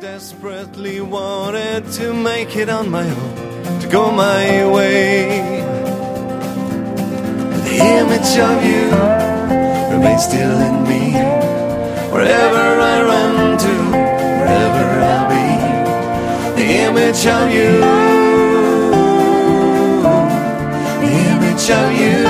desperately wanted to make it on my own, to go my way. But the image of you remains still in me. Wherever I run to, wherever I'll be, the image of you, the image of you.